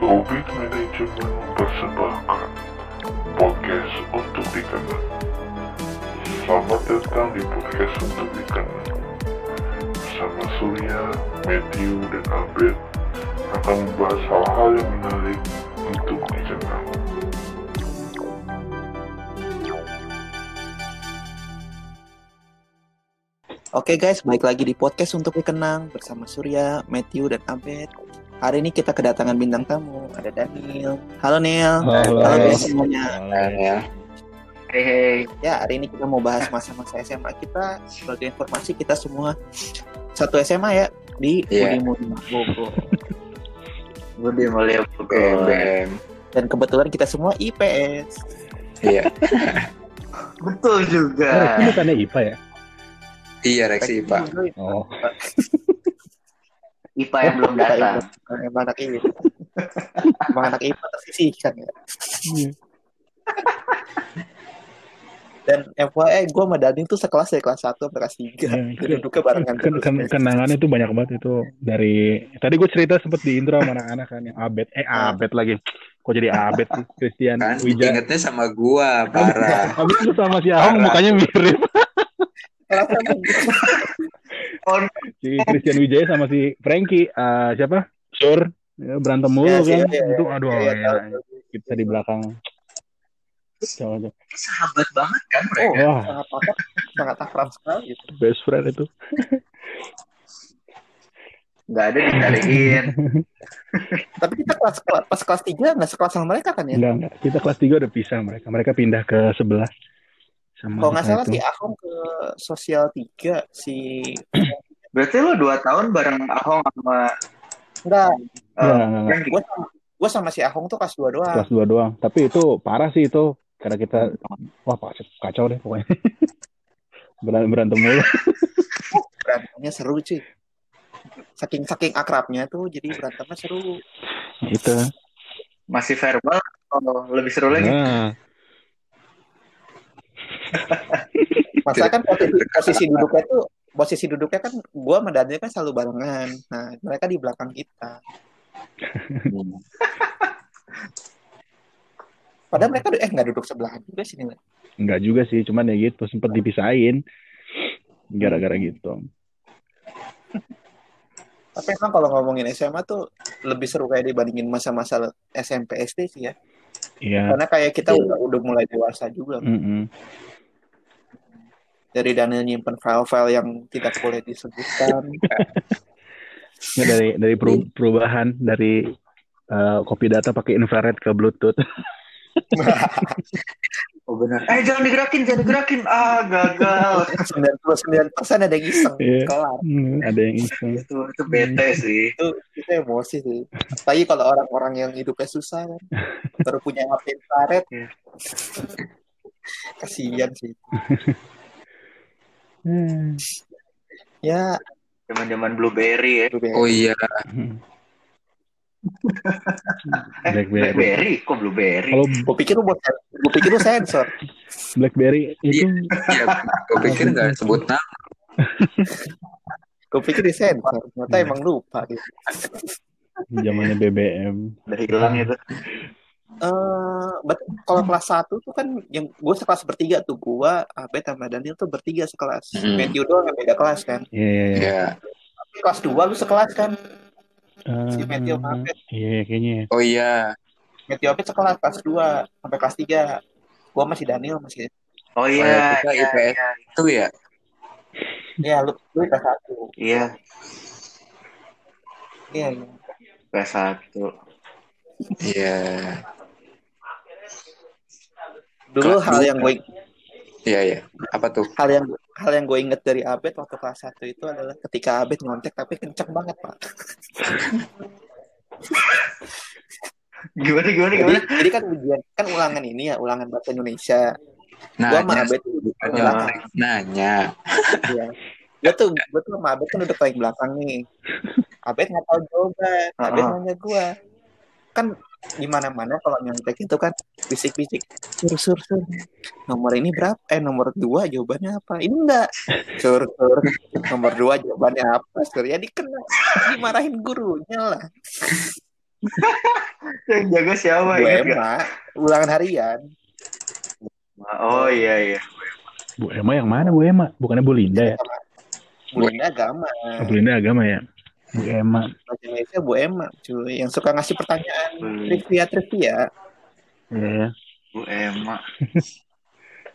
Covid Manajemen mempersembahkan podcast untuk dikenal. Selamat datang di podcast untuk dikenal. Bersama Surya, Matthew, dan Albert akan membahas hal-hal yang menarik Oke guys, balik lagi di podcast untuk dikenang bersama Surya, Matthew, dan Abed. Hari ini kita kedatangan bintang tamu, ada Daniel. Halo Neil. Halo. guys semuanya. ya. Hei, hei. Ya, hari ini kita mau bahas masa-masa SMA kita. Sebagai informasi kita semua satu SMA ya di Iya. Budi Mulia Bogor. Budi Mulia Bogor. Dan kebetulan kita semua IPS. Iya. Betul juga. Reksi bukannya IPA ya? Iya, Reksi Pak. Oh, IPA yang belum datang. Emang anak ini. Emang anak IPA tersisihkan ya. Dan FYI gue sama Daniel tuh sekelas dari kelas 1 sampai kelas 3. ya, Jadi duduknya barengan ken- ken- kenangannya tuh banyak banget itu dari tadi gue cerita sempet di intro sama anak-anak kan yang Abed eh Abed lagi kok jadi Abed sih Christian Kan Wija ingetnya sama gua, parah. Tuh sama si Ahong mukanya mirip Oh, si Christian Wijaya sama si Frankie eh, siapa Sur Ya, berantem mulu Ya, kan iya, itu aduh iya, ya, tahu. kita di belakang Coba, coba. sahabat banget kan Oh, mereka? wah sangat akrab, sangat akrab sekali gitu. best friend itu Nggak ada dicariin. Tapi kita kelas kelas- pas kelas 3 nggak sekelas sama mereka kan ya? enggak enggak kita kelas 3 udah pisah mereka mereka pindah ke sebelah sama Kalau nggak salah itu. si Ahong ke sosial 3 si Berarti lo dua tahun bareng Ahong sama enggak, eh, Enggak, enggak, enggak. yang gue sama si Ahong tuh kelas 2 doang. kelas 2 doang. Tapi itu parah sih itu. Karena kita wah kacau, kacau deh pokoknya. berantem berantem mulu. Berantemnya seru cuy. Saking saking akrabnya tuh jadi berantemnya seru. itu. masih verbal. Oh, lebih seru lagi. Nah, Masa kan posisi, posisi duduknya tuh posisi duduknya kan gue sama Daniel kan selalu barengan. Nah mereka di belakang kita. Padahal mereka eh nggak duduk sebelahan juga sini. Le. enggak juga sih, cuman ya gitu sempet dipisahin gara-gara gitu. Tapi emang kalau ngomongin SMA tuh lebih seru kayak dibandingin masa-masa SMP SD sih ya. Iya. Karena kayak kita udah, udah mulai dewasa juga. Mm-mm. Dari Daniel nyimpen file-file yang tidak boleh disebutkan. Ya, dari dari peru- perubahan dari copy data pakai infrared ke Bluetooth. Oh benar. Eh jangan digerakin, jangan digerakin. Ah gagal. 99% ada yang iseng. Iya. Kelar. Hmm, ada yang iseng. itu itu bete sih. Itu, itu emosi sih. Apalagi kalau orang-orang yang hidupnya susah kan. Baru punya HP infrared. Iya. Kasian sih. Hmm. Ya, Zaman-zaman Blueberry ya. BBM. Oh iya, Blackberry. Blackberry, kok Blueberry? Kalau Gue pikir lu buat gue pikir lu sensor. BlackBerry itu iya. Gua pikir nggak sebut nama. Gue pikir di sensor. Ternyata Iya. emang lupa gitu. zamannya BBM. Udah hilang itu. Eh, berarti kalau kelas 1 tuh kan yang gue sekelas bertiga tuh gua, Abed sama Daniel tuh bertiga sekelas. Hmm. Matthew doang yang beda kelas kan. Iya, iya, iya. Iya. Tapi kelas 2 lu sekelas kan. Si Eh, Matthew sama Abed. Iya, kayaknya. Oh iya. Matthew Abed sekelas kelas 2 sampai kelas 3. Gua masih Daniel masih. Oh iya, kita iya, IPS iya. itu ya. Ya lu lu kelas 1. Iya, Iya, iya. kelas satu. Iya. Dulu Kelas hal yang gue Iya, iya. Apa tuh? hal yang hal yang gue inget dari Abed waktu kelas 1 itu adalah ketika Abed ngontek tapi kenceng banget, Pak. Gimana gimana Jadi, gimana? jadi kan ujian kan ulangan ini ya, ulangan bahasa Indonesia. Nah, Gua sama Abed Nanya, belakang. nanya. Iya. Gue tuh, gue tuh sama Abed kan duduk paling belakang nih. Abed nggak tahu jawaban. Abed nanya gue. Kan di mana-mana kalau nyontek itu kan bisik-bisik sur sur sur. Nomor ini berapa? Eh nomor dua jawabannya apa? Ini enggak. Sur sur. Nomor dua jawabannya apa? Sur ya dikena. Dimarahin gurunya lah. Yang jaga siapa nggak? Emma ulangan harian. Oh iya iya. Bu Emma yang mana Bu Emma? Bukannya Bu Linda ya? Bu Linda agama. Oh, Bu Linda agama ya? Bu Emma. bahasa Indonesia Bu Emma cuy yang suka ngasih pertanyaan Hmm. trivia trivia Iya ya. Bu Emma.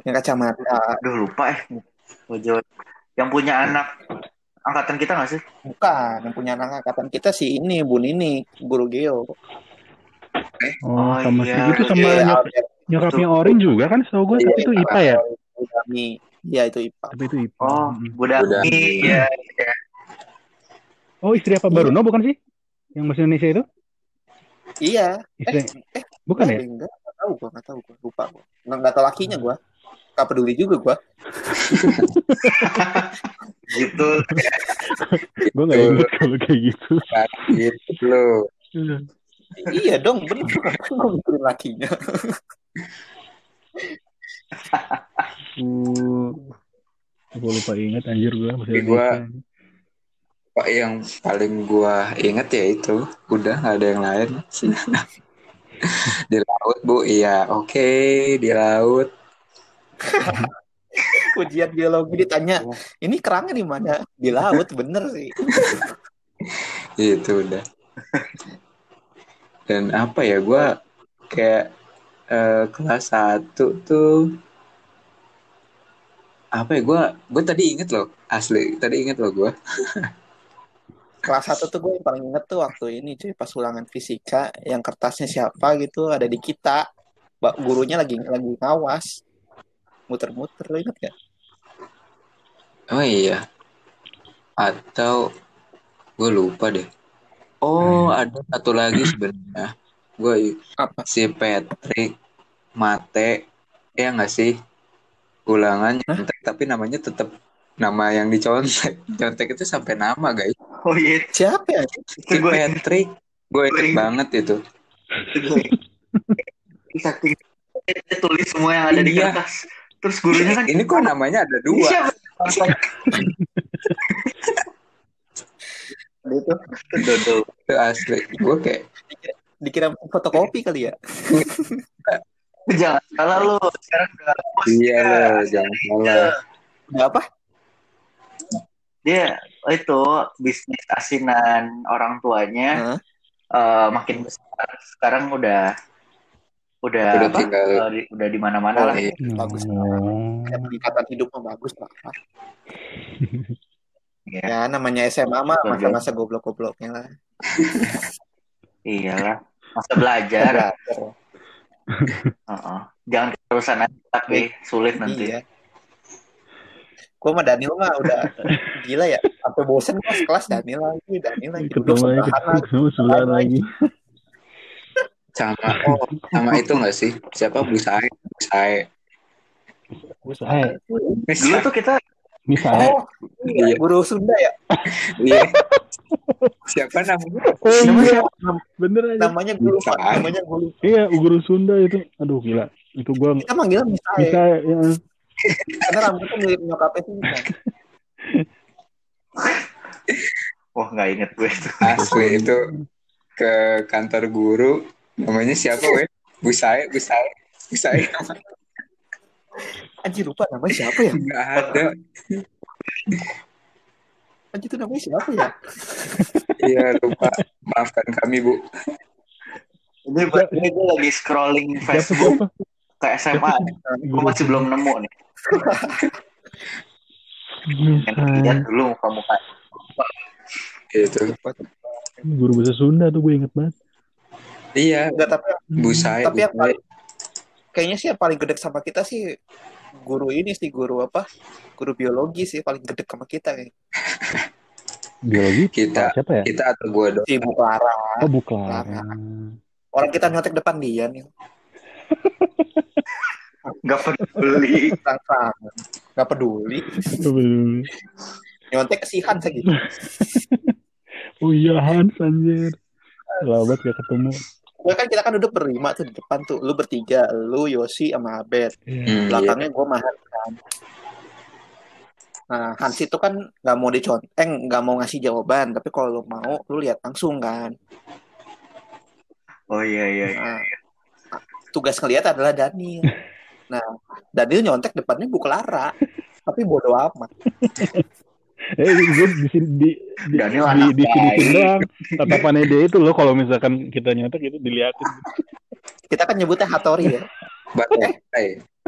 yang kacamata Aduh lupa eh. Jawa. Yang punya anak angkatan kita nggak sih? bukan yang punya anak angkatan kita sih ini Bu Nini guru geo Oh, Oh, sama iya. si itu sama Iya, nyok- nyokapnya Orin juga kan setahu gue tapi itu IPA ya? Budami. Iya itu IPA. Tapi itu IPA. Oh. Budami. Budami. Iya. Oh, istri apa Baruno bukan sih? Yang bahasa Indonesia itu? Iya. Istri eh, bukan ya? Enggak, enggak tahu gua, enggak tahu gua, lupa gua. Enggak, enggak tahu lakinya gua. Enggak peduli juga gua. Gitu. Gue nggak ingat kalau kayak gitu. Gitu loh. iya dong, bener gua mikirin lakinya. Uh, gue lupa ingat anjir gue bahasa Tapi gua- Indonesia. Pak yang paling gua inget ya itu, udah nggak ada yang lain. di laut bu, iya oke di laut. Ujian biologi ditanya, ini kerangnya di mana? Di laut, bener sih. Itu udah. Dan apa ya, gua kayak eh, kelas 1 tuh apa ya gua gue tadi inget loh asli tadi inget loh gua Kelas 1 tuh gue yang paling inget tuh waktu ini cuy, pas ulangan fisika, yang kertasnya siapa gitu, ada di kita. Gurunya lagi lagi ngawas. Muter-muter, lo inget gak? oh iya. Atau gue lupa deh. Oh ada satu lagi sebenarnya. Gue Apa? si Patrick Mate. Ya nggak sih? Ulangan nyontek tapi namanya tetap nama yang dicontek. Contek itu sampai nama guys Oh iya. Siapa ya? Itu gue Patrick gue inget Gue- banget itu saking tulis semua yang ada di Iya. kertas. Terus gurunya kan ini kok namanya ada Ini dua siapa? Itu Itu Dodo. itu asli gue kayak dikira fotokopi kali ya? Jangan salah lu. Sekarang udah iya ya. jangan salah Nggak apa? Dia itu bisnis asinan orang tuanya Hah? eh, makin besar. Sekarang udah udah, Udah apa? tinggal- Eh, di- udah di mana-mana Oh, lah. iya. Bagus. Oh. Kayak peningkatan hidup mah bagus lah. Iya. Ya namanya SMA mah masa-masa goblok-gobloknya lah. Iyalah. Masa belajar. Belajar. Heeh. Jangan keterusan aja tapi sulit nanti. Iya. Gua sama Daniel mah udah gila ya. Sampai bosen gua sekelas Daniel lagi, Daniel lagi. Ketemu lagi, ketemu sebelah lagi. sama oh sama itu nggak sih siapa Bu Sae Bu Sae Eh, Dulu tuh kita misalnya. Oh, iya. Iya. guru Sunda ya. Iya. siapa namanya Oh Namanya, iya, bener aja. namanya guru namanya guru. Iya, guru Sunda itu. Aduh gila. Itu gua Kita manggilnya misalnya bisa ya. Karena rambutnya mirip nyokapnya sih kan. wah nggak inget gue itu. asli itu ke kantor guru namanya siapa weh Bu Sae Bu Sae Bu Sae Anjir lupa namanya siapa ya? nggak ada Anjir itu namanya siapa ya? iya lupa maafkan kami Bu Ini gue lagi scrolling Siapa Facebook siapa? Ke SMA. Gue masih belum nemu nih. Yang lihat dulu muka-muka. itu Guru bahasa Sunda tuh gue inget banget. iya Enggak tapi Bu Sae Tapi yang paling- kayaknya sih yang paling gede sama kita sih guru ini sih guru apa? Guru biologi sih paling gede sama kita nih. Biologi. kita Siapa ya? kita atau gua dong Si Bu Clara. Oh, Bu Clara. Orang kita nyontek depan dia nih. Gak peduli. Sang Gak peduli. Nyontek ke si Hans gitu. Oh iya Hans anjir. Lama banget gak ketemu. gue kan kita kan duduk berlima tuh di depan tuh lu bertiga lu Yosi sama Abed Iya. Hmm, iya. belakangnya gue Mahan kan nah Hans itu kan nggak mau dicontek eh nggak mau ngasih jawaban tapi kalau lu mau lu lihat langsung kan Oh iya iya. iya. Tugas ngelihat adalah Daniel nah Daniel nyontek depannya Bu Clara tapi bodo amat Eh, gue di sini di di, Daniel di, di sini doang. Tatapannya dia itu loh kalau misalkan kita nyetek itu diliatin. kita kan nyebutnya Hatori ya Butterfly.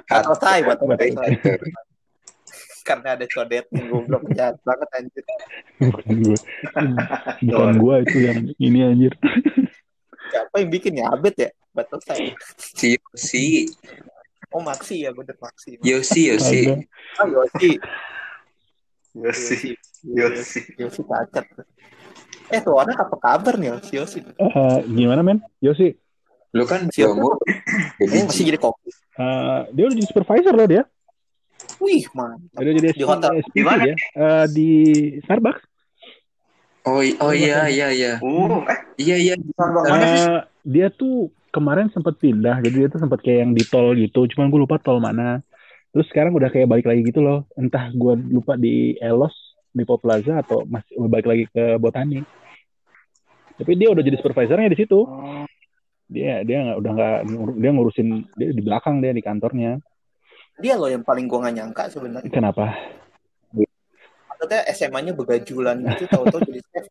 Hatosai Hatosai Butterfly. karena ada codet goblok jahat banget anjir Bukan gue. Bukan gue itu yang ini anjir. siapa yang bikin ya Abed ya Hatosai Si Yosi. oh Maxi ya bener Maxi Yosi, Yosi. Oh Yosi Yosi. Yosi. Yosi cacat eh tuh anak apa kabar nih Yosi Yosi Eh, gimana men? Yosi, Lu kan jomblo. eh, masih jadi koki eh, dia udah jadi supervisor loh dia. wih mantap Dia udah jadi Di hotel. Di mana? dia. Eh, di Starbucks. Oh, oh iya, iya, iya. Uh, eh, Iya, iya. Starbucks mana sih? Eh, dia tuh kemarin sempat pindah, jadi dia tuh sempat kayak yang di tol gitu, cuman gue lupa tol mana. Terus sekarang udah kayak balik lagi gitu loh, entah gue lupa di Elos, di Pop Plaza atau masih balik lagi ke Botani. Tapi dia udah jadi supervisornya di situ. Dia dia nggak udah nggak dia ngurusin dia di belakang dia di kantornya. dia loh yang paling gua gak nyangka sebenarnya Kenapa? Maksudnya SMA-nya begajulan gitu tahu-tahu jadi chef.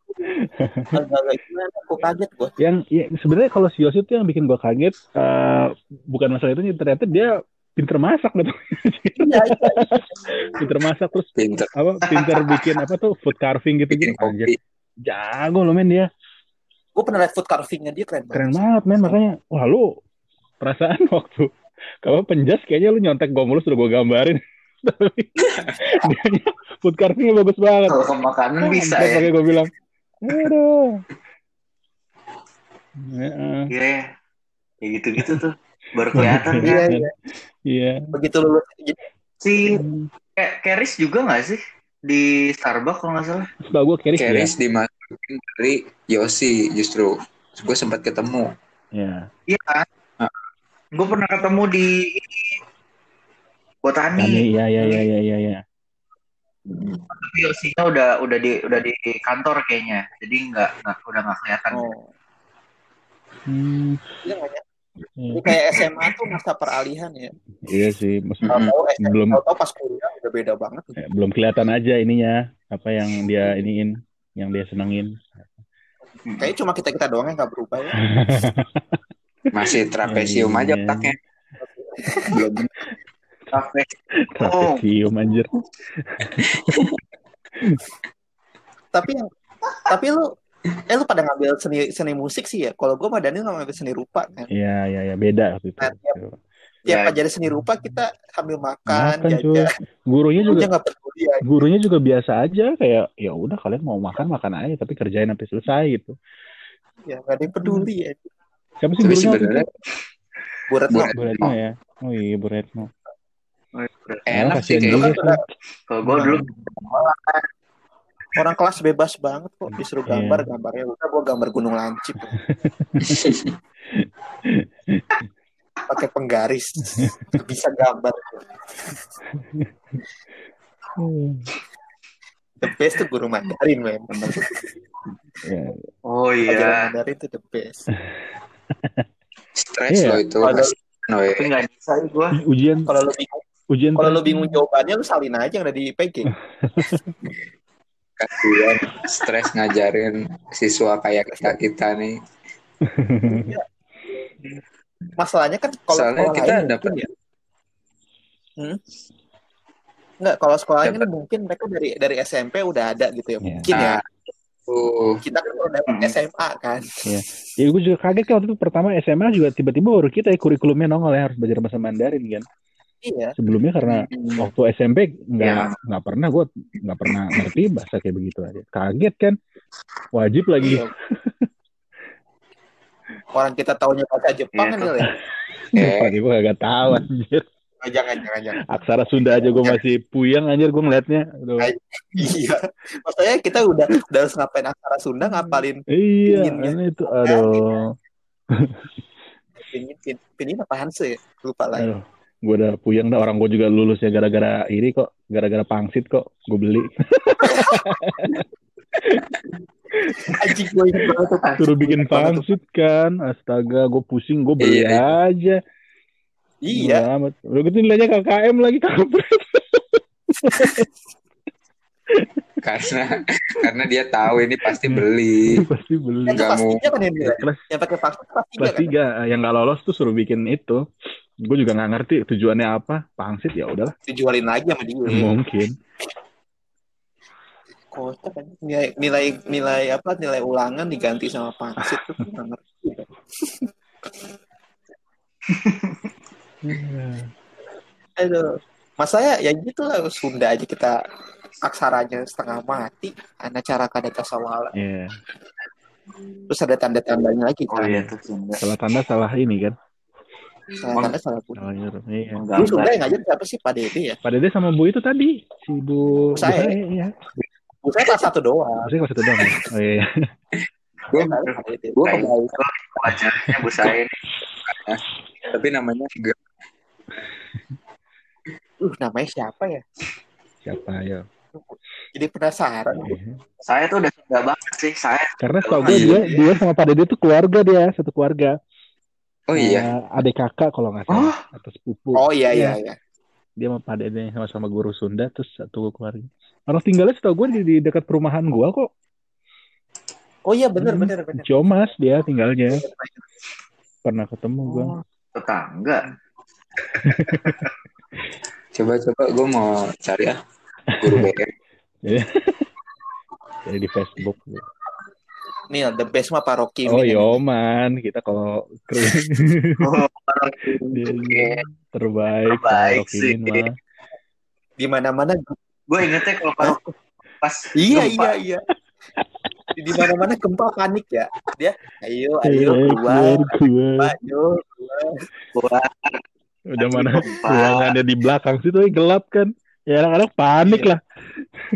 Agak-agak gimana? Aku kaget gua. Yang ya, sebenarnya kalau si Yosi tuh yang bikin gue kaget eh, bukan masalah itu ternyata dia pinter masak gitu. iya iya. Pinter masak terus Pinter. apa pinter bikin apa tuh food carving gitu Bikin gitu. jago loh men dia. Gua pernah lihat food carvingnya dia keren keren banget. banget men makanya. Wah lu perasaan waktu kalau penjas kayaknya lu nyontek gue mulus udah gue gambarin tapi dia food carvingnya bagus banget Kalau ke makanan bisa Mantap, ya. makanya gue bilang aduh Ya, Iya ya. Kayak gitu-gitu tuh. Baru kelihatan iya kan. iya iya begitu lulus jadi Si Ke- Keris juga nggak sih? Di Starbucks kalau nggak salah. Sebab gue Keris ya Keris dimasukin dari Yosi justru. Gue sempat ketemu. ya Iya kan? Gue pernah ketemu di. Botani. Tani ya ya ya ya ya Tapi Yosinya udah udah di udah di kantor kayaknya. Jadi nggak nggak udah nggak kelihatan. oh hmm, iya nggak ya iya. Jadi kayak SMA tuh masa peralihan ya iya sih maksud- Mm-mm. tahu SMA Belum. tahu pas kuliah udah beda banget ya, belum kelihatan aja ininya apa yang dia iniin yang dia senengin kayaknya cuma kita kita doang yang nggak berubah ya Masih trapesium Iya. aja otaknya. Belum. Kafe. trapesium anjir tapi yang tapi lu eh lu pada ngambil seni seni musik sih ya kalau gue sama Daniel nggak ngambil seni rupa kan Iya, iya, iya, beda waktu itu. Nah, tiap- tiap Ya. pelajaran seni rupa kita sambil makan, Makan, cuy. jajan Gurunya juga nggak peduli ya gurunya juga biasa aja kayak ya udah kalian mau makan makan aja tapi kerjain sampai selesai gitu. ya nggak ada yang peduli ya Siapa sih gurunya? Bu Retno Bu Retno ya. Oh iya Bu Retno. Enak sih kayaknya. juga. Kalau gue dulu orang kelas bebas banget kok disuruh Iya. gambar gambarnya udah gua gambar gunung lancip pakai penggaris bisa gambar Hmm. the best tuh guru Mandarin memang Ya, Oh iya. Mandarin tuh the best Stres Iya. loh itu. We. Tapi nggak bisa gue. ujian kalau bingung ujian kalau lu bingung jawabannya lu salin aja yang ada di PG Kasihan. Stres ngajarin siswa kayak kita kita nih. masalahnya kan kalau Soalnya sekolah kita lain dapat mungkin ya hmm? Enggak, kalau sekolah lain kan mungkin mereka dari dari SMP udah ada gitu ya Iya. mungkin ya Nah, tuh. kita kan udah dapat Hmm. SMA kan Ya gue juga kaget kan waktu itu pertama SMA juga tiba-tiba baru kita ya kurikulumnya nongol ya harus belajar bahasa Mandarin kan. Iya Sebelumnya karena Hmm. waktu SMP nggak Ya. nggak pernah gue nggak pernah ngerti bahasa kayak begitu aja. Kaget kan. Wajib lagi. Iya. orang kita taunya bahasa Jepang Iya, kan tuh. ya Pagi gue kagak tahu anjir. Ah, jangan jangan jangan Aksara Sunda aja gue masih puyeng anjir gue ngeliatnya. Aduh. Iya maksudnya kita udah udah harus ngapain aksara Sunda ngapalin Iya, ini itu aduh. Pinin, pin, pinin apa Hanse ya? Lupa lagi. Aduh, gue udah puyeng dah orang gue juga lulus ya gara-gara ini kok, gara-gara pangsit kok, gue beli. Suruh bikin pangsit kan, astaga, gue pusing, gue beli Iya. aja. Iya. Amat. Udah gitu nilainya KKM lagi kampret. karena karena dia tahu ini pasti beli. Pasti beli. Kelas tiga kan yang Ya, kelas Yang pakai vaksin kelas tiga kelas kan? tiga yang nggak lolos tuh suruh bikin itu. Gue juga nggak ngerti tujuannya apa. Pangsit ya udahlah, Dijualin lagi sama dia. mungkin. Kocak kan. Nilai, nilai nilai apa nilai ulangan diganti sama pangsit tuh nggak ngerti. Aduh. Masanya ya gitu lah Sunda aja kita aksaranya setengah mati. Ana cara kada tasawala. Iya. Terus ada tanda-tandanya lagi Oh kan. iya. Salah tanda salah ini kan. Salah tanda salah. Salah huruf. Iya. Dulu Sunda Menggambar. yang ngajar siapa sih Pak Dede ya? Pak Dede sama Bu itu tadi si Bu Bu. Bu Sae, iya. Bu saya kelas satu doang. Maksudnya kelas satu doang. ya? Oh iya. iya. Gue Pak Dede. gue Wajahnya Bu saya ini. tapi namanya enggak. Uh, namanya siapa ya? Siapa ya? Jadi penasaran. Iya. Saya tuh udah Sunda banget sih. Saya Karena setahu gue Iya. dia dia sama Pak Dede tuh keluarga dia, satu keluarga. Oh iya. Eh, adik kakak kalau nggak salah atau sepupu. Oh iya iya iya. Dia sama Dede sama-sama guru Sunda terus satu keluarga. Orang tinggalnya setahu gue di, di dekat perumahan gua kok. Oh iya benar Hmm. benar benar. Ciomas dia tinggalnya. Pernah ketemu gua. oh, tetangga. Coba-coba gue mau cari ah guru BM. Jadi di Facebook. Nih the best mah Pak Rocky. Oh. Yoman, kita kalau Oh, terbaik. Terbaik sih. Mah. Di mana-mana. gue ingetnya kalau pas pas Iya gempa, iya iya. Di mana-mana gempa panik ya. Dia ayo ayo Eh, keluar. keluar. Ayo keluar. Udah mana ruangannya di belakang situ eh, gelap kan. Ya anak-anak panik Iya. lah.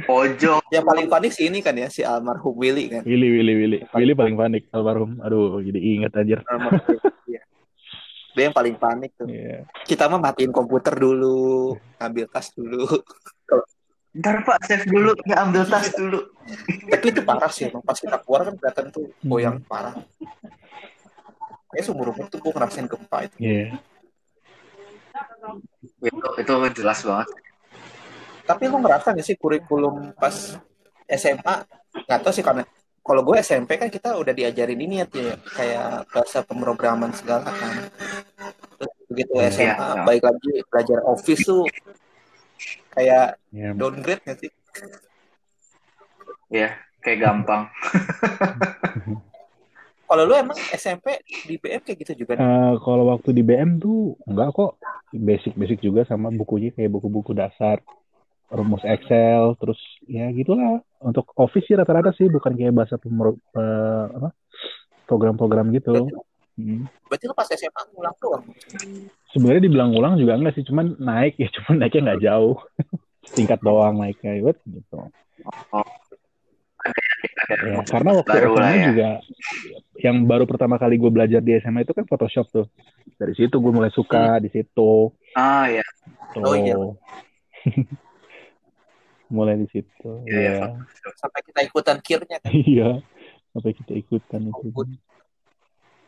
pojok. Yang paling panik sih ini kan ya si almarhum Willy kan. Willy, Willy, Willy. Willy paling panik almarhum. Aduh, jadi inget anjir. Almarhum Willy, iya. Dia yang paling panik tuh. Iya. Kita mah matiin komputer dulu, ambil tas dulu. Ntar Pak, save dulu, ya ambil tas dulu. Tapi itu parah sih emang pas kita keluar kan kelihatan tuh Hmm. goyang parah. Kayak seumur umur tuh gue ngerasain gempa itu. Iya. Itu, itu jelas banget. Tapi lu ngerasa gak sih kurikulum pas SMA? Nggak tahu sih karena kalau gue SMP kan kita udah diajarin ini ya Tia, kayak bahasa pemrograman segala kan. Terus begitu. SMA Iya. baik lagi belajar Office tuh kayak Iya. downgrade gak sih? Ya, kayak gampang. Kalau lu emang SMP di BM kayak gitu juga? Eh, kalau waktu di BM tuh enggak kok basic-basic juga sama bukunya kayak buku-buku dasar rumus Excel terus ya gitulah untuk Office sih rata-rata sih bukan kayak bahasa apa program-program gitu Hmm. Berarti lu pas SMA ngulang doang. sebenarnya dibilang ulang juga enggak sih cuman naik ya cuman naiknya nggak jauh tingkat doang naiknya ya gitu Oh. ya, karena waktu Baru SMA ya. juga yang baru pertama kali gue belajar di SMA itu kan Photoshop tuh dari situ gue mulai suka di situ Ah ya, Tuh. Oh, iya. mulai di situ Iya, iya Sampai kita ikutan kirnya kan iya sampai kita ikutan itu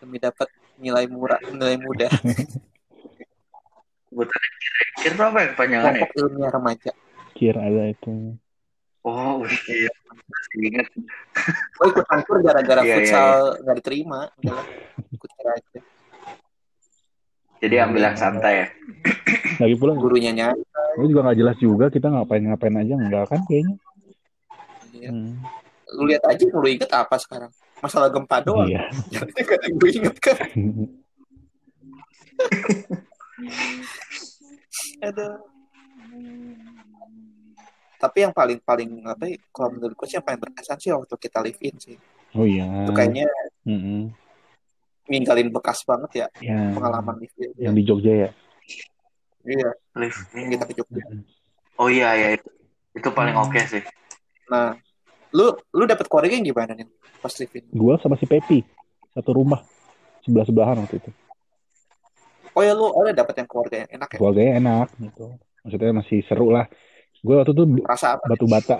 demi dapat nilai murah, nilai mudah. kira berapa ya kepanjangan ya? Kelompok ilmiah remaja. kir ada itu Oh, iya. Masih ingat. Oh ikut angkur gara-gara Iya, iya, futsal nggak diterima. Udah ikut kira aja. Jadi ambil yang santai ya. lagi pula Gurunya nyanyi. ini juga nggak jelas juga kita ngapain ngapain aja enggak kan kayaknya Iya. Hmm. Lu lihat aja lu inget apa sekarang? Masalah gempa doang. iya Jangan gak ada yang gue inget kan. Aduh. Tapi yang paling paling apa ya, kalau menurut gue sih yang paling berkesan sih waktu kita live in sih. oh iya Itu kayaknya Mm-mm. Ninggalin bekas banget ya ya pengalaman in. yang di Jogja ya Iya, Live. yang kita ke Jogja. Oh iya ya itu. Itu paling oke sih. Nah, lu lu dapat keluarga yang gimana nih pas live in? gua sama si Pepi satu rumah sebelah sebelahan waktu itu Oh ya lu, oh ya dapet yang keluarga yang enak ya. keluarganya enak gitu maksudnya masih seru lah gue waktu itu Rasa apa? batu bata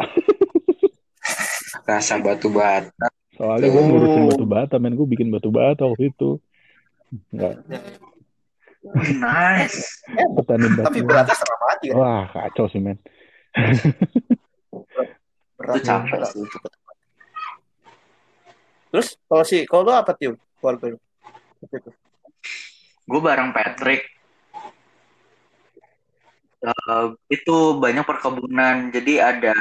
Rasa batu bata. Soalnya gue Oh. ngurusin batu bata men gue bikin batu bata waktu itu nggak Nice. petani batu Tapi beratnya setengah mati ya. wah kacau sih men Berat Itu capek berat. sih. Terus kalau si kalau lu apa keluarga lu? Waktu itu. Gue bareng Patrick. Eh, itu banyak perkebunan. Jadi ada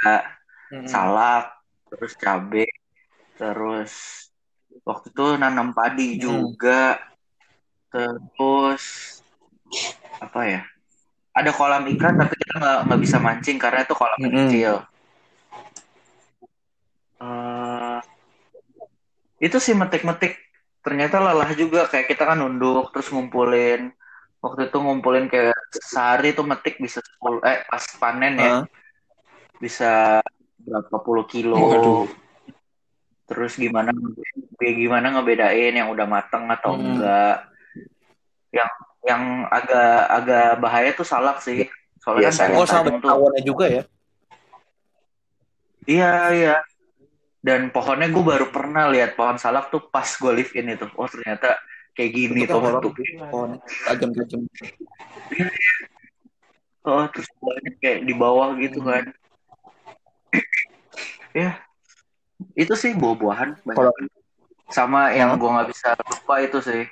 Hmm. salak, terus cabe, terus waktu itu nanam padi Hmm. juga. Terus apa ya? Ada kolam ikan tapi kita nggak nggak bisa mancing karena itu kolam Mm-mm. kecil. Eh, itu sih metik-metik. Ternyata lelah juga kayak kita kan nunduk terus ngumpulin. Waktu itu ngumpulin kayak sehari tuh metik bisa 10 eh pas panen ya Hah? bisa berapa puluh kilo. Waduh. Terus gimana gimana ngebedain yang udah mateng atau Hmm. enggak. Yang yang agak agak bahaya tuh salak sih. Soalnya Iya, kan. Oh sama tuh. juga ya. Iya, iya. Dan pohonnya gue baru pernah lihat pohon salak tuh pas gue live in itu. Oh ternyata kayak gini tuh horor. bentuknya. Oh, tajam-tajam. Oh terus kayak di bawah gitu Hmm. kan. ya, itu sih buah-buahan. banyak. Kalau- Sama yang gue nggak bisa lupa itu sih.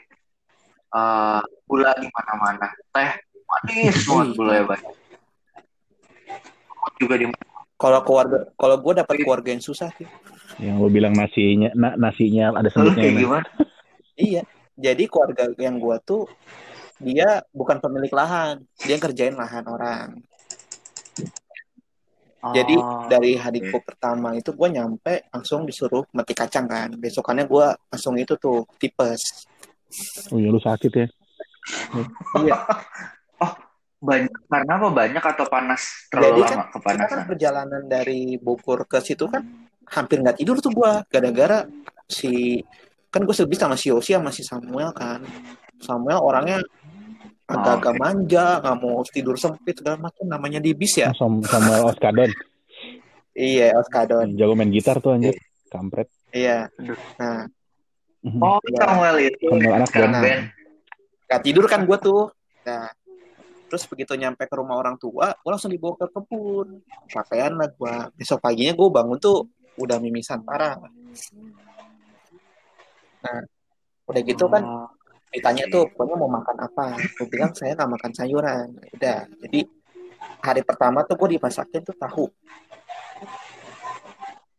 eh gula di mana-mana. Teh manis banget gula ya banyak. Juga di Kalau keluarga, kalau gue dapat keluarga yang susah sih. yang lo bilang nasinya na, nasinya ada kayak gimana? Iya. Jadi keluarga yang gue tuh dia bukan pemilik lahan, dia kerjain lahan orang. Jadi Oh, dari hariku pertama itu gue nyampe langsung disuruh metik kacang kan. Besokannya gue langsung itu tuh tipes. oh iya lu sakit ya Iya. banyak karena apa banyak atau panas terlalu Jadi kan lama Karena kepanasan? kan perjalanan dari Bogor ke situ kan hampir nggak tidur tuh gue gara-gara si kan gue sebis sama si Yosi sama si Samuel kan. Samuel orangnya agak-agak oke. manja, nggak mau tidur sempit segala macam. Namanya di bis ya. Sam Samuel Oskadon Iya, Oskadon. jago main gitar tuh anjir kampret Iya. Nah, Oh, Iya. Samuel itu Samuel anak band. band. nggak tidur kan gue tuh. Nah, terus begitu nyampe ke rumah orang tua, gue langsung dibawa ke kebun. Pakaian lah gue. Besok paginya gue bangun tuh udah mimisan parah. Nah, udah gitu kan Oh, ditanya tuh pokoknya mau makan apa gue bilang saya nggak makan sayuran udah jadi hari pertama tuh gue dimasakin tuh tahu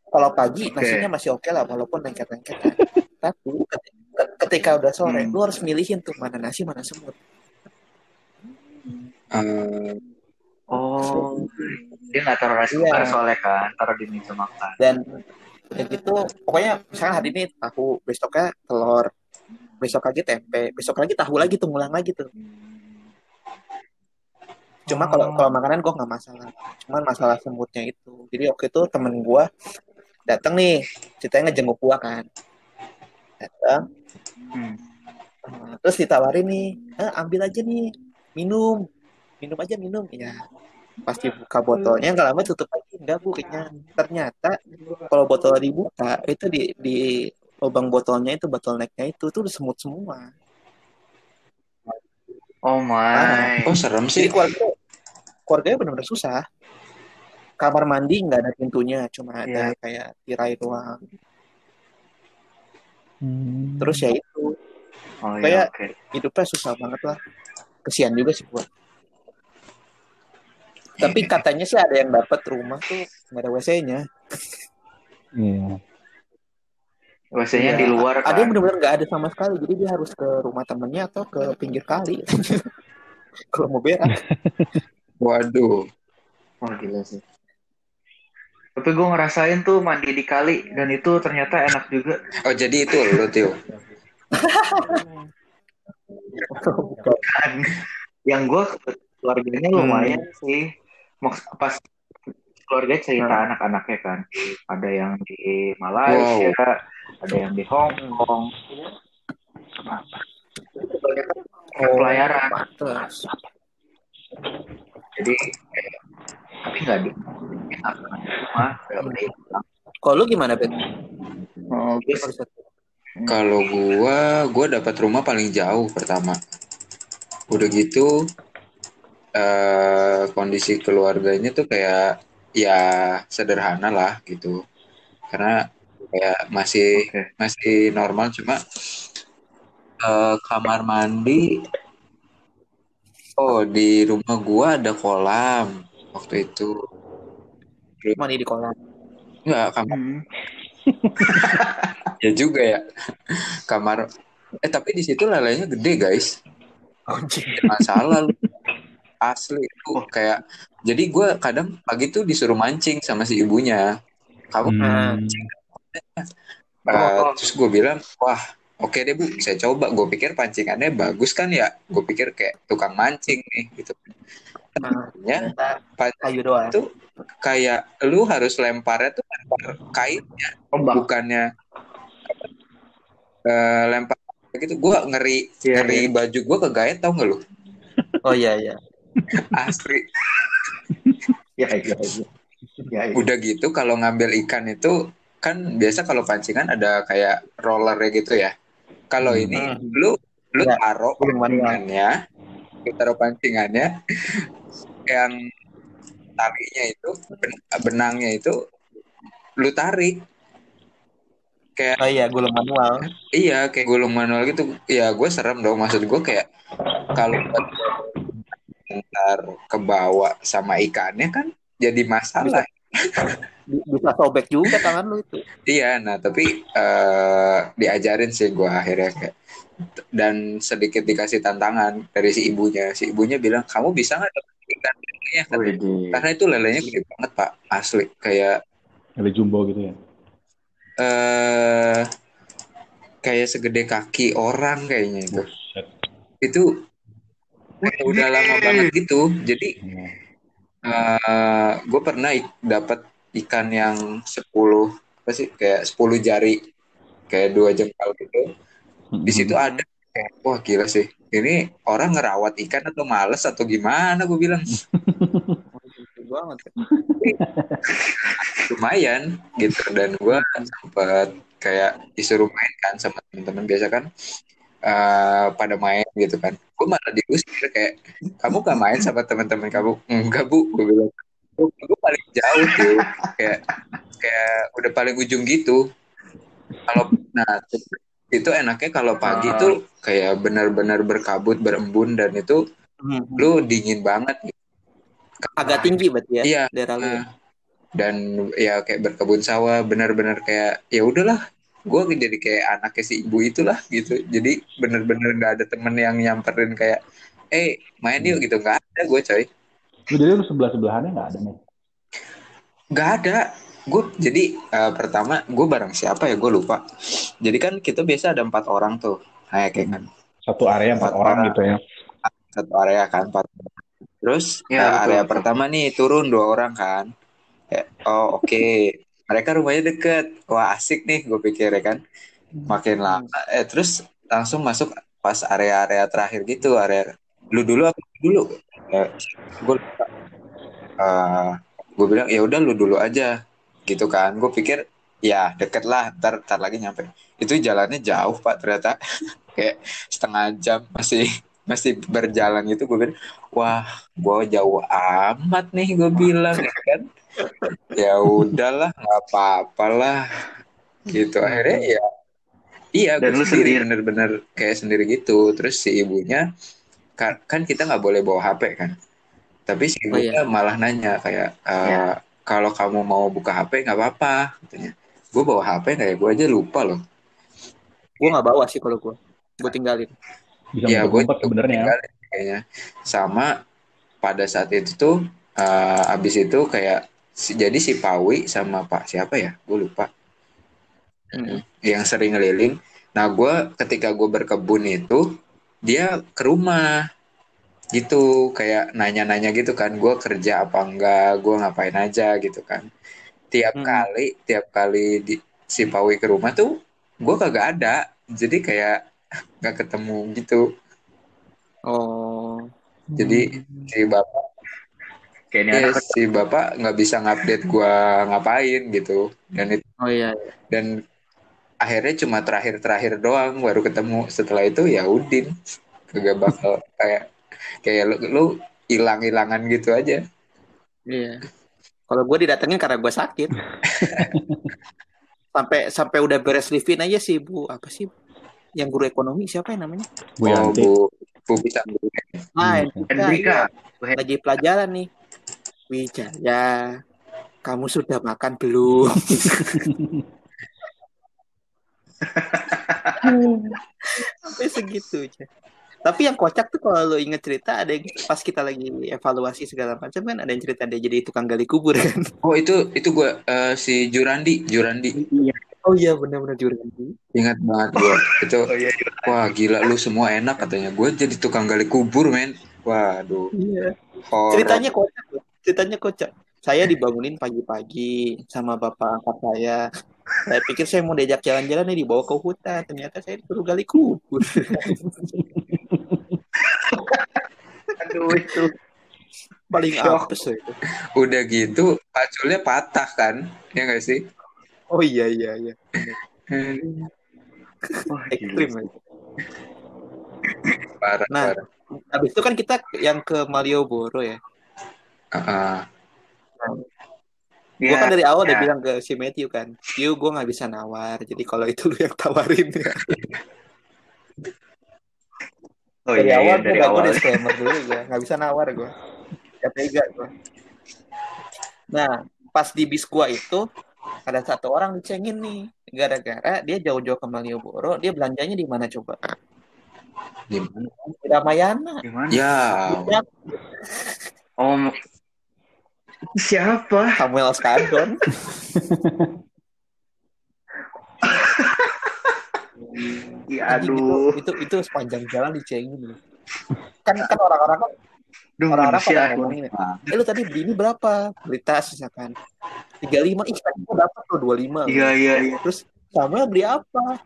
kalau pagi Oke. nasinya masih oke lah walaupun lengket-lengket kan. tapi ket- ketika udah sore Hmm. lu harus milihin tuh mana nasi mana semut Eh, Oh, dia nggak taruh rice Iya. soalnya kan, taruh di meja makan. dan ya gitu pokoknya misalnya hari ini tahu besoknya telur besok lagi tempe besok lagi tahu lagi tuh ngulang lagi tuh. Cuma kalau Oh. kalau makanan gue nggak masalah. Cuman masalah semutnya itu. Jadi waktu itu temen gue datang nih ceritanya ngejenguk gue kan. Datang Hmm. eh, terus ditawarin nih eh, ambil aja nih minum. Minum aja minum. Ya. Pasti buka botolnya nggak lama tutup lagi. Enggak bu kenyang ternyata kalau botol dibuka itu di di lubang botolnya itu bottlenecknya itu tuh udah semut semua Oh my. oh serem jadi sih. keluarga keluarganya benar-benar susah kamar mandi nggak ada pintunya cuma ada Iya. kayak tirai doang Hmm. terus ya itu Oh kayak- iya, oke. hidupnya susah banget lah kesian juga sih gua tapi katanya sih ada yang dapat rumah tuh nggak ada WC-nya Iya. WC-nya Iya. di luar ada kan. yang benar-benar nggak ada sama sekali jadi dia harus ke rumah temennya atau ke pinggir kali kalau mau berak Waduh. Oh gila sih. Tapi gue ngerasain tuh mandi di kali dan itu ternyata enak juga. Oh jadi itu lo Tio. Kan yang gue keluarganya lumayan sih. Maks- Pas keluarga cerita anak-anaknya kan. Ada yang di Malaysia, ada yang di Hong Kong. kebanyakan pelayaran pantes. jadi kayak, tapi nggak di rumah. Kalau lu gimana, Bet? Oh, terus Kalau gua, gua dapat rumah paling jauh pertama. Udah gitu, eh kondisi keluarganya tuh kayak ya sederhana lah gitu. Karena kayak masih Oke. masih normal cuma eh, kamar mandi. Oh di rumah gua ada kolam waktu itu. Mandi di kolam. Enggak kamar Hmm. ya juga ya kamar. Eh tapi di situ lelenya gede guys. Anjing. masalah lu. Asli itu kayak jadi gue kadang pagi tuh disuruh mancing sama si ibunya. Kamu Hmm. uh, terus gue bilang wah oke deh bu saya coba. Gue pikir pancingannya bagus kan ya? Gue pikir kayak tukang mancing nih gitu. Ya ternyata kayu doang. itu kayak lu harus lemparnya tuh lempar kainnya Ombak. bukannya eh, lempar gitu. Gue ngeri Iya, ngeri baju gue kegait tau gak lu? Oh iya iya. Asli Ya, ya, ya. Ya, ya. udah gitu kalau ngambil ikan itu kan biasa kalau pancingan ada kayak rollernya gitu ya kalau Hmm. ini Hmm. lu lu Ya, taruh pancingannya lu taruh pancingannya yang talinya itu ben- benangnya itu lu tarik kayak Oh iya, gulung manual. iya kayak gulung manual gitu ya gue serem dong maksud gue kayak kalau ntar kebawa sama ikannya kan jadi masalah Bi- Bisa sobek juga tangan lu itu. Iya, nah tapi eh, diajarin sih gua akhirnya kayak dan sedikit dikasih tantangan dari si ibunya. Si ibunya bilang kamu bisa nggak dapat ikan lelenya? Widih. Karena itu lelenya gede banget pak, asli kayak Ada jumbo gitu ya. eh kayak segede kaki orang kayaknya itu. Buset. Itu udah lama banget gitu. Jadi Hmm. gue pernah ik- dapat ikan yang 10 apa sih kayak 10 jari kayak dua jengkal gitu. di situ Hmm. ada kayak wah gila sih ini orang ngerawat ikan atau males atau gimana gue bilang banget. lumayan gitu dan gue sempet kayak disuruh main kan sama teman-teman biasa kan eh, pada main gitu kan gue malah diusir kayak kamu gak main sama teman-teman kamu enggak bu gue bilang gue paling jauh tuh kayak kayak udah paling ujung gitu kalau nah itu enaknya kalau pagi Ah. tuh kayak benar-benar berkabut berembun dan itu Hmm. lu dingin banget. Agak tinggi berarti ya Iya. daerah lu. Nah, dan ya kayak berkebun sawah benar-benar kayak ya udahlah gue jadi kayak anaknya si ibu itulah gitu. Jadi bener-bener nggak ada temen yang nyamperin kayak eh main yuk gitu. Nggak ada gue coy. Lu jadi lu sebelah sebelahannya nggak ada nih. nggak ada. Gue jadi eh, pertama gue bareng siapa ya? Gue lupa. Jadi kan kita biasa ada empat orang tuh. Kayak kayak kan. Satu area empat Empat orang orang. gitu ya. satu area kan empat terus Ya, betul, area betul. pertama nih turun dua orang kan. Oh oke mereka rumahnya deket. Wah asik nih gue pikir ya kan? Makin lama. Eh terus langsung masuk pas area-area terakhir gitu area lu dulu apa lu dulu? Ya, gue. Eh, gue bilang ya udah lu dulu aja. Gitu kan. Gue pikir ya deket lah ntar ntar lagi nyampe. Itu jalannya jauh pak ternyata. Kayak setengah jam masih masih berjalan gitu gue bilang wah gue jauh amat nih gue bilang ya kan ya udahlah nggak apa-apa lah gitu akhirnya ya iya Dan gue lu sendiri sendiri. bener-bener kayak sendiri gitu terus si ibunya kan, kan kita nggak boleh bawa HP kan tapi si Oh, ibunya iya. malah nanya kayak eh, Ya. kalau kamu mau buka HP nggak apa-apa katanya gue bawa HP nggak ya gue aja lupa loh Gue nggak bawa sih kalau gue. Gue tinggalin. Bisa ya gue sebenarnya. kayaknya sama pada saat itu tuh eh, abis itu kayak jadi si Pawi sama Pak siapa ya? Gue lupa. Hmm. yang sering ngeliling nah gue ketika gue berkebun itu dia ke rumah. Gitu kayak nanya-nanya gitu kan. Gue kerja apa enggak? Gue ngapain aja gitu kan. Tiap Hmm. kali tiap kali di, si Pawi ke rumah tuh gue kagak ada. Jadi kayak nggak ketemu gitu. Oh. jadi si bapak Kayak ini eh, anak si bapak nggak bisa ngupdate gua ngapain gitu dan itu Oh iya. iya. dan akhirnya cuma terakhir-terakhir doang baru ketemu setelah itu ya Udin kagak bakal kayak kayak lu lu hilang-hilangan gitu aja Iya. Kalau gue didatengin karena gue sakit. sampai sampai udah beres livin aja sih bu. Apa sih? Yang guru ekonomi siapa yang namanya? Bu oh Yanti. bu bu bisa Ah, Hmm. Hendrika. Hendrika. Iya. Lagi pelajaran nih. Wijaya, kamu sudah makan belum? Sampai segitu aja. Tapi yang kocak tuh kalau lo inget cerita ada yang pas kita lagi evaluasi segala macam kan ada yang cerita dia jadi tukang gali kubur kan. oh itu itu gua eh, si Jurandi Jurandi Oh iya benar-benar jurang. ingat banget gua itu Oh iya. wah gila lu semua enak katanya gue jadi tukang gali kubur men waduh Iya. Ceritanya kocak. Ceritanya kocak. Saya dibangunin pagi-pagi sama bapak angkat saya. Saya pikir saya mau diajak jalan-jalan nih dibawa ke hutan. Ternyata saya disuruh gali kubur. Aduh itu. Paling Shock. apes itu. udah gitu paculnya patah kan ya nggak sih Oh iya iya iya. Wah, Ekstrim. ya. parah Nah. parah Habis itu kan kita yang ke Malioboro ya. Ah, ah. Gue kan Ya, dari awal udah ya. bilang ke si Matthew kan, Yu gue nggak bisa nawar. Jadi kalau itu lu yang tawarin ya. Oh dari iya, iya, awal dari gue awal. disclaimer dulu gue nggak bisa nawar gue. Gak tega gue. Nah pas di bis gue itu ada satu orang dicengin nih gara-gara dia jauh-jauh ke Malioboro dia belanjanya di mana coba di mana di Ramayana Gimana? ya Ya, Om siapa? Samuel Skadon Ya Anjing, aduh. itu, itu itu sepanjang jalan dicengin loh. kan kan orang-orang kan Duh, orang-orang pada ngomongin ya, eh lu tadi beli ini berapa? Beli tas misalkan 35 ih tadi gua dapat tuh 25 Iya, iya, iya. terus Samuel beli apa?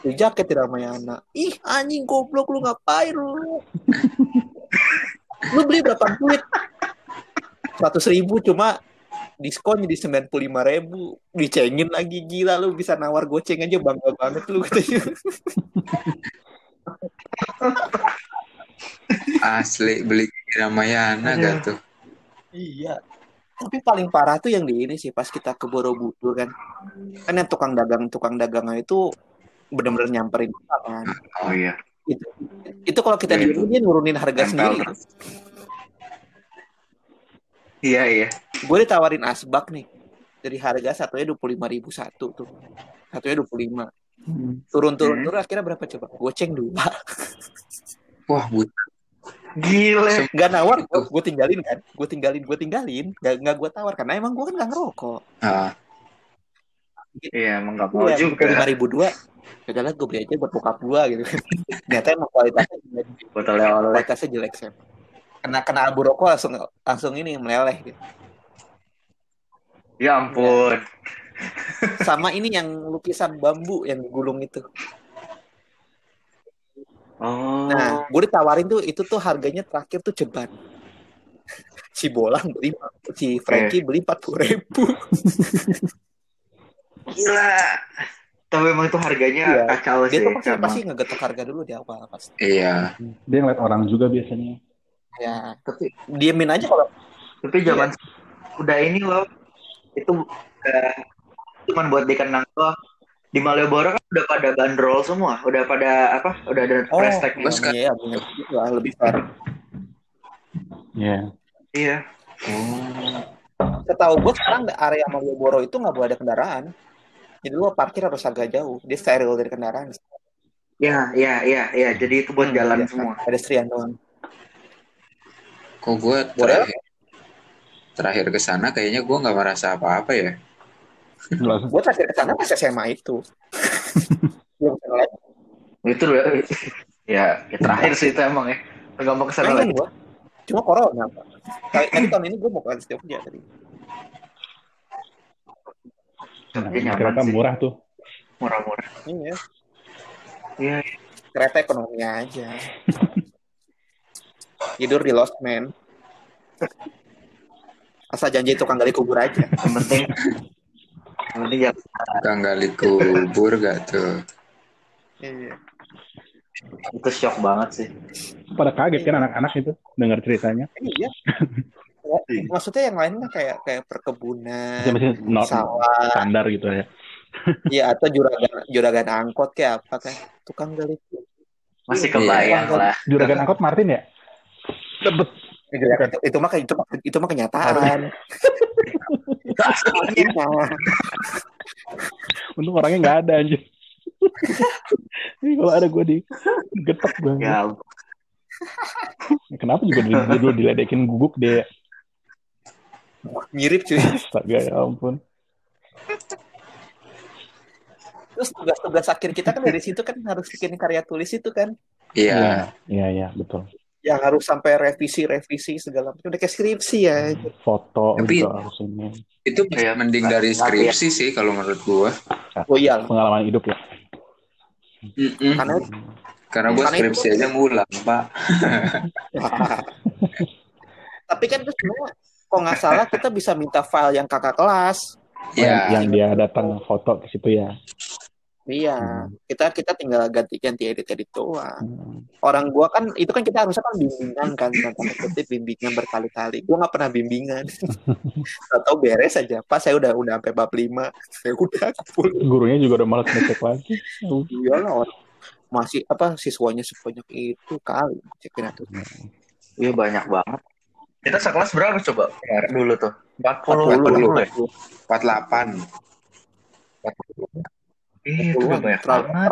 Beli jaket di Ramayana ih anjing goblok lu ngapain lu? Lu beli berapa duit seratus ribu cuma diskon jadi sembilan puluh lima ribu dicengin lagi gila lu bisa nawar goceng aja bangga banget lu katanya asli beli di Ramayana Aduh. gak tuh Iya. Tapi paling parah tuh yang di ini sih pas kita ke Borobudur kan. Kan yang tukang dagang tukang dagangnya itu benar-benar nyamperin kan. Oh iya. Itu, itu kalau kita Iya, diem dia nurunin harga Nempel sendiri. Iya, iya. Gue ditawarin asbak nih. Dari harga satunya dua puluh lima ribu satu tuh. Satunya dua puluh lima. Turun turun Hmm. turun akhirnya berapa coba? Goceng dua. wah bu Gile. Gak nawar, gue tinggalin kan. Gue tinggalin, gue tinggalin. Gak, gak gue tawar karena emang gue kan gak ngerokok. ah, Iya, emang gak mau Iya, juga. lima ribu dua. Lah gue beli aja buat bokap gue gitu. Ternyata emang kualitasnya jelek. Kualitasnya jelek Sam. Kena kena abu rokok langsung langsung ini meleleh gitu. Ya ampun. Sama ini yang lukisan bambu yang digulung itu. Oh. Nah, gue ditawarin tuh itu tuh harganya terakhir tuh ceban. Si Bolang beli si Frankie beli empat puluh ribu. Gila. Tapi emang itu harganya Iya. kacau Dia sih. tuh pasti pasti ngegetok harga dulu di awal pasti. iya Dia ngeliat orang juga biasanya. Ya, tapi diemin aja kalau Tapi zaman udah ini loh. Itu udah cuman buat dikenang doang. Di Malioboro kan udah pada bandrol semua, udah pada apa? Udah ada oh, price tag kan- iya, bener. Lah, lebih fair. Iya. Iya. oh Setahu gue sekarang area Malioboro itu nggak boleh ada kendaraan. Jadi lu parkir harus agak jauh. Dia steril dari kendaraan. Iya, iya, iya, iya. Jadi itu buat Hmm, jalan iya, semua. Pedestrian doang. Kok gue Boleh? terakhir terakhir ke sana kayaknya gue nggak merasa apa-apa ya. Gue terakhir ke sana pas SMA itu. Itu loh. ya, ya terakhir sih itu emang ya. Enggak mau ke sana lagi. gue. Cuma corona. Kali tahun ini gue mau ke Jogja tadi. Kereta murah tuh. Murah-murah. Iya. Iya. kereta ekonomi aja tidur di Lost Man asal janji tukang gali kubur aja Yang penting yang penting ya Tukang gali kubur gak tuh? Iya. itu shock banget sih. Pada kaget kan anak-anak itu dengar ceritanya. iya maksudnya yang lainnya kayak kayak perkebunan not sawah standar gitu ya. Iya atau juragan juragan angkot kayak apa kan tukang gali kubur. Masih kebayang Iya. lah. Juragan angkot Martin ya? Debet. itu, itu mah itu mah itu mah kenyataan. Untung orangnya nggak ada anjir. Ini kalau ada gue di getok gue. Ya, Kenapa juga dulu, dulu diledekin guguk dia? Mirip cuy. Astaga ya ampun. Terus tugas-tugas akhir kita kan dari situ kan harus bikin karya tulis itu kan. Iya. Iya iya betul. Yang harus sampai revisi-revisi segala macam. Udah kayak skripsi ya. Foto Tapi- juga harus ini. Itu Iya, mending dari skripsi sih kalau menurut gua. Oh iya. Pengalaman hidup ya. Mm-mm. Karena Karena gua karena skripsi itu- aja ngulang, Pak. Tapi kan itu sebenarnya kok nggak salah kita bisa minta file yang kakak kelas. Iya. Yang dia datang foto ke situ ya. Iya, Hmm. kita kita tinggal ganti-ganti edit-edit doang. Hmm. Orang gua kan itu kan kita harusnya kan bimbingan kan, tanda kutip bimbingan berkali-kali. Gua nggak pernah bimbingan. Atau beres aja. Pas saya udah udah sampai bab 5, saya udah full. Gurunya juga udah malas ngecek lagi. Iyalah orang masih apa siswanya sebanyak itu kali cekin itu. iya banyak banget. Kita sekelas berapa coba? Dulu tuh. 40, 40, 40 ya? 48. Itu banyak banget.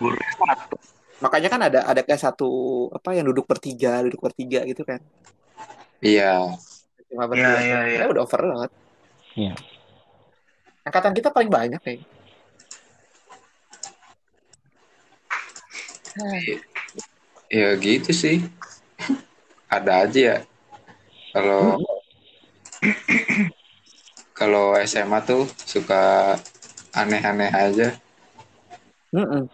Gurunya satu. Makanya kan ada ada kayak satu apa yang duduk bertiga, duduk bertiga gitu kan. Iya. Cuma Iya, iya, iya. Ya udah overload. Iya. Angkatan kita paling banyak nih. Ya gitu sih. Ada aja ya. Kalau kalau SMA tuh suka aneh-aneh aja. Mm-mm.